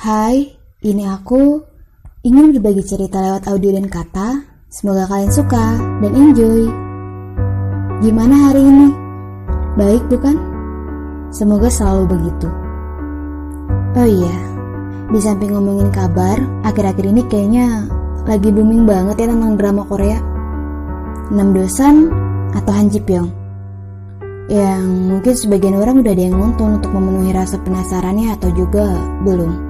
Hai, ini aku ingin berbagi cerita lewat audio dan kata. Semoga kalian suka dan enjoy. Gimana hari ini? Baik bukan? Semoga selalu begitu. Oh iya, di samping ngomongin kabar, akhir-akhir ini kayaknya lagi booming banget ya tentang drama Korea. Enam dosan atau Han Ji Pyong yang mungkin sebagian orang udah ada yang nonton untuk memenuhi rasa penasarannya atau juga belum.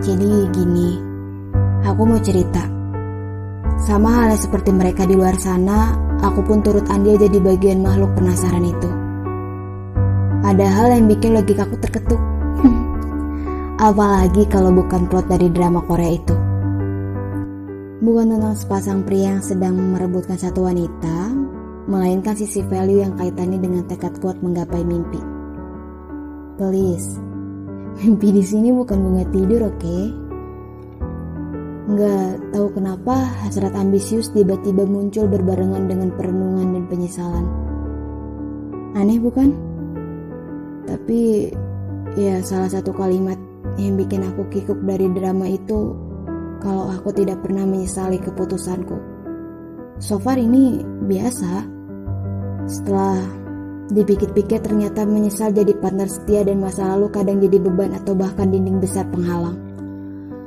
Jadi gini, aku mau cerita. Sama halnya seperti mereka di luar sana, aku pun turut andil jadi bagian makhluk penasaran itu. Ada hal yang bikin logikaku terketuk. Apalagi kalau bukan plot dari drama Korea itu. Bukan tentang sepasang pria yang sedang merebutkan satu wanita, melainkan sisi value yang kaitannya dengan tekad kuat menggapai mimpi. Please, mimpi di sini bukan bunga tidur, oke? Okay? Nggak tahu kenapa hasrat ambisius tiba-tiba muncul berbarengan dengan perenungan dan penyesalan. Aneh bukan? Tapi ya salah satu kalimat yang bikin aku kikuk dari drama itu kalau aku tidak pernah menyesali keputusanku. So far ini biasa. Setelah dipikir-pikir ternyata menyesal jadi partner setia dan masa lalu kadang jadi beban atau bahkan dinding besar penghalang.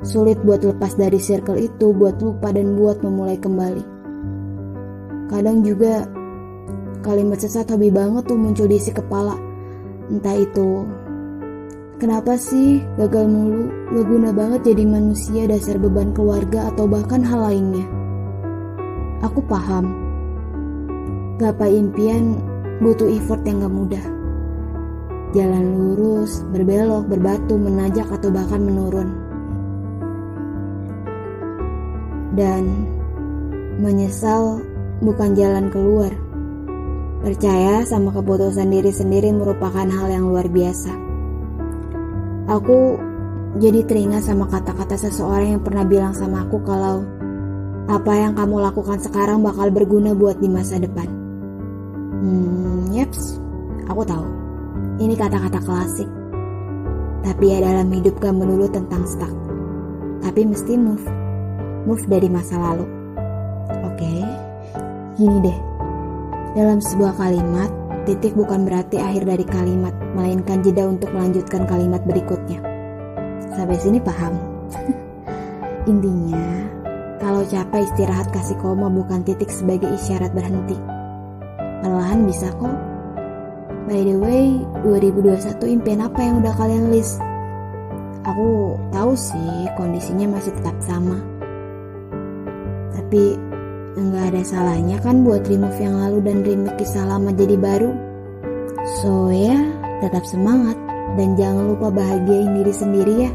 Sulit buat lepas dari circle itu, buat lupa dan buat memulai kembali. Kadang juga kalimat sesat hobi banget tuh muncul di isi kepala. Entah itu Kenapa sih gagal mulu? Gak guna banget jadi manusia dasar beban keluarga atau bahkan hal lainnya. Aku paham Gapai impian butuh effort yang gak mudah. Jalan lurus, berbelok, berbatu, menajak atau bahkan menurun. Dan menyesal bukan jalan keluar. Percaya sama keputusan diri sendiri merupakan hal yang luar biasa. Aku jadi teringat sama kata-kata seseorang yang pernah bilang sama aku kalau apa yang kamu lakukan sekarang bakal berguna buat di masa depan. Hmm, yaps, aku tahu. Ini kata-kata klasik. Tapi ya dalam hidup gak melulu tentang stuck. Tapi mesti move. Move dari masa lalu. Oke, gini deh. Dalam sebuah kalimat, titik bukan berarti akhir dari kalimat, melainkan jeda untuk melanjutkan kalimat berikutnya. Sampai sini paham? Intinya, kalau capek istirahat kasih koma bukan titik sebagai isyarat berhenti Perlahan bisa kok. By the way, 2021 impian apa yang udah kalian list? Aku tahu sih kondisinya masih tetap sama. Tapi nggak ada salahnya kan buat remove yang lalu dan remake kisah lama jadi baru. So ya, tetap semangat dan jangan lupa bahagiain diri sendiri ya.